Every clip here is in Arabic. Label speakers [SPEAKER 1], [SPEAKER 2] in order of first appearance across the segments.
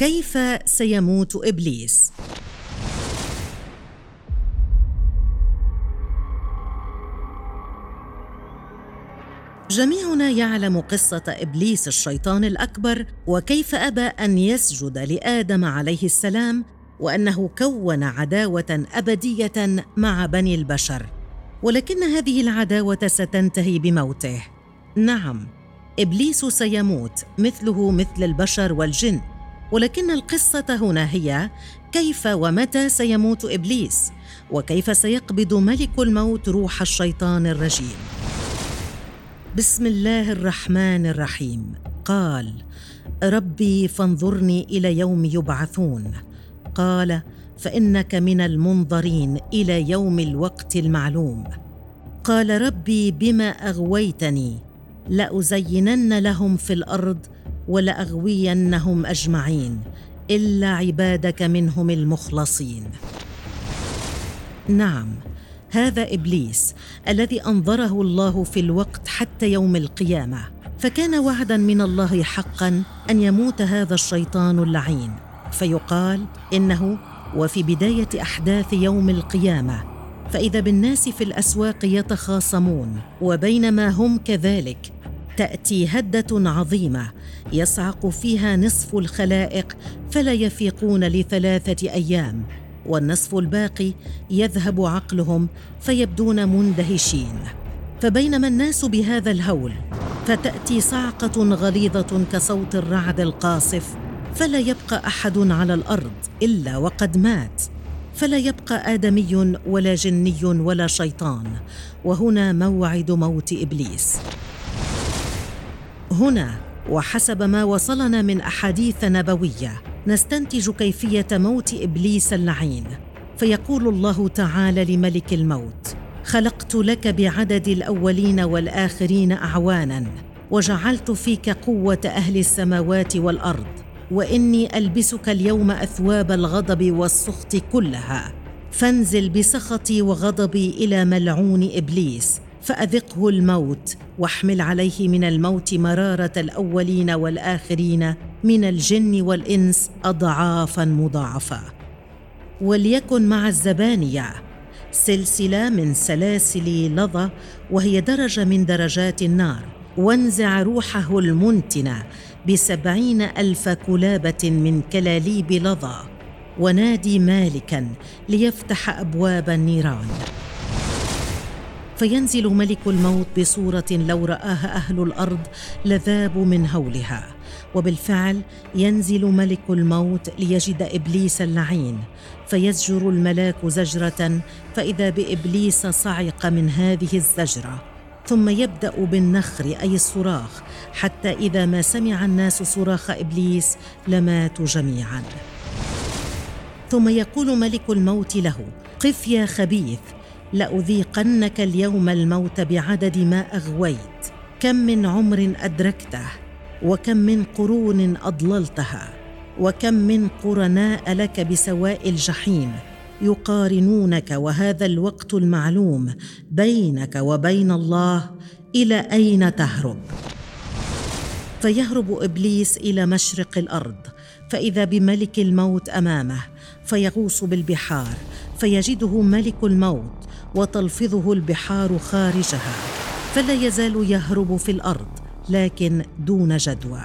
[SPEAKER 1] كيف سيموت إبليس؟ جميعنا يعلم قصة إبليس الشيطان الأكبر وكيف أبى أن يسجد لآدم عليه السلام وأنه كون عداوة أبدية مع بني البشر. ولكن هذه العداوة ستنتهي بموته. نعم إبليس سيموت مثله مثل البشر والجن. ولكن القصة هنا هي كيف ومتى سيموت إبليس؟ وكيف سيقبض ملك الموت روح الشيطان الرجيم؟ بسم الله الرحمن الرحيم. قال ربي فانظرني إلى يوم يبعثون. قال فإنك من المنظرين إلى يوم الوقت المعلوم. قال ربي بما أغويتني لأزينن لهم في الأرض ولأغوينهم أجمعين إلا عبادك منهم المخلصين. نعم هذا إبليس الذي أنظره الله في الوقت حتى يوم القيامة. فكان وعدا من الله حقا أن يموت هذا الشيطان اللعين. فيقال إنه وفي بداية أحداث يوم القيامة فإذا بالناس في الأسواق يتخاصمون وبينما هم كذلك تأتي هدة عظيمة يصعق فيها نصف الخلائق فلا يفيقون لثلاثة أيام والنصف الباقي يذهب عقلهم فيبدون مندهشين. فبينما الناس بهذا الهول فتأتي صعقة غليظة كصوت الرعد القاصف فلا يبقى أحد على الأرض إلا وقد مات. فلا يبقى آدمي ولا جني ولا شيطان. وهنا موعد موت إبليس. هنا وحسب ما وصلنا من أحاديث نبوية نستنتج كيفية موت إبليس اللعين. فيقول الله تعالى لملك الموت خلقت لك بعدد الأولين والآخرين أعوانا وجعلت فيك قوة أهل السماوات والأرض وإني ألبسك اليوم أثواب الغضب والسخط كلها. فانزل بسخطي وغضبي إلى ملعون إبليس فأذقه الموت واحمل عليه من الموت مرارة الأولين والآخرين من الجن والإنس اضعافا مضاعفة. وليكن مع الزبانية سلسلة من سلاسل لظى وهي درجة من درجات النار. وانزع روحه المنتنه بسبعين ألف كلابة من كلاليب لظى. ونادي مالكا ليفتح أبواب النيران. فينزل ملك الموت بصورة لو رآها أهل الأرض لذابوا من هولها. وبالفعل ينزل ملك الموت ليجد إبليس اللعين. فيزجر الملاك زجرة فإذا بإبليس صعق من هذه الزجرة. ثم يبدأ بالنخر أي الصراخ حتى إذا ما سمع الناس صراخ إبليس لماتوا جميعا. ثم يقول ملك الموت له قف يا خبيث لأذيقنك اليوم الموت بعدد ما أغويت. كم من عمر أدركته وكم من قرون أضللتها وكم من قرناء لك بسواء الجحيم يقارنونك وهذا الوقت المعلوم بينك وبين الله إلى أين تهرب؟ فيهرب إبليس إلى مشرق الأرض فإذا بملك الموت أمامه فيغوص بالبحار فيجده ملك الموت وتلفظه البحار خارجها فلا يزال يهرب في الأرض لكن دون جدوى.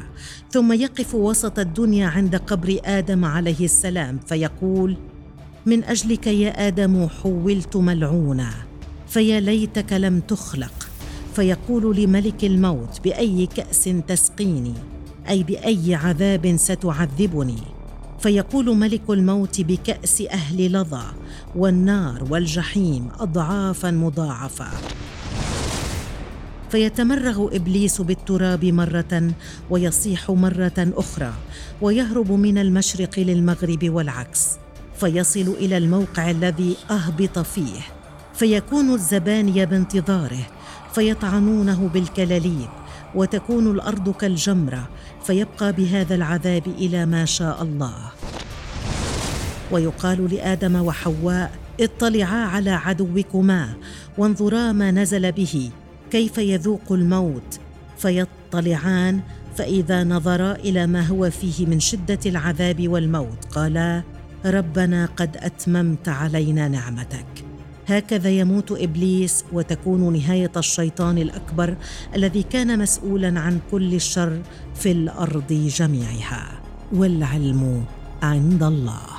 [SPEAKER 1] ثم يقف وسط الدنيا عند قبر آدم عليه السلام فيقول من أجلك يا آدم حولت ملعونا فيا ليتك لم تخلق. فيقول لملك الموت بأي كأس تسقيني أي بأي عذاب ستعذبني؟ فيقول ملك الموت بكأس أهل لظى والنار والجحيم اضعافا مضاعفة. فيتمرغ إبليس بالتراب مرة ويصيح مرة أخرى ويهرب من المشرق للمغرب والعكس. فيصل إلى الموقع الذي أهبط فيه. فيكون الزبانيه بانتظاره فيطعنونه بالكلاليب وتكون الأرض كالجمرة فيبقى بهذا العذاب إلى ما شاء الله. ويقال لآدم وحواء اطلعا على عدوكما وانظرا ما نزل به كيف يذوق الموت؟ فيطلعان فإذا نظرا إلى ما هو فيه من شدة العذاب والموت قالا ربنا قد أتممت علينا نعمتك. هكذا يموت إبليس وتكون نهاية الشيطان الأكبر الذي كان مسؤولا عن كل الشر في الأرض جميعها. والعلم عند الله.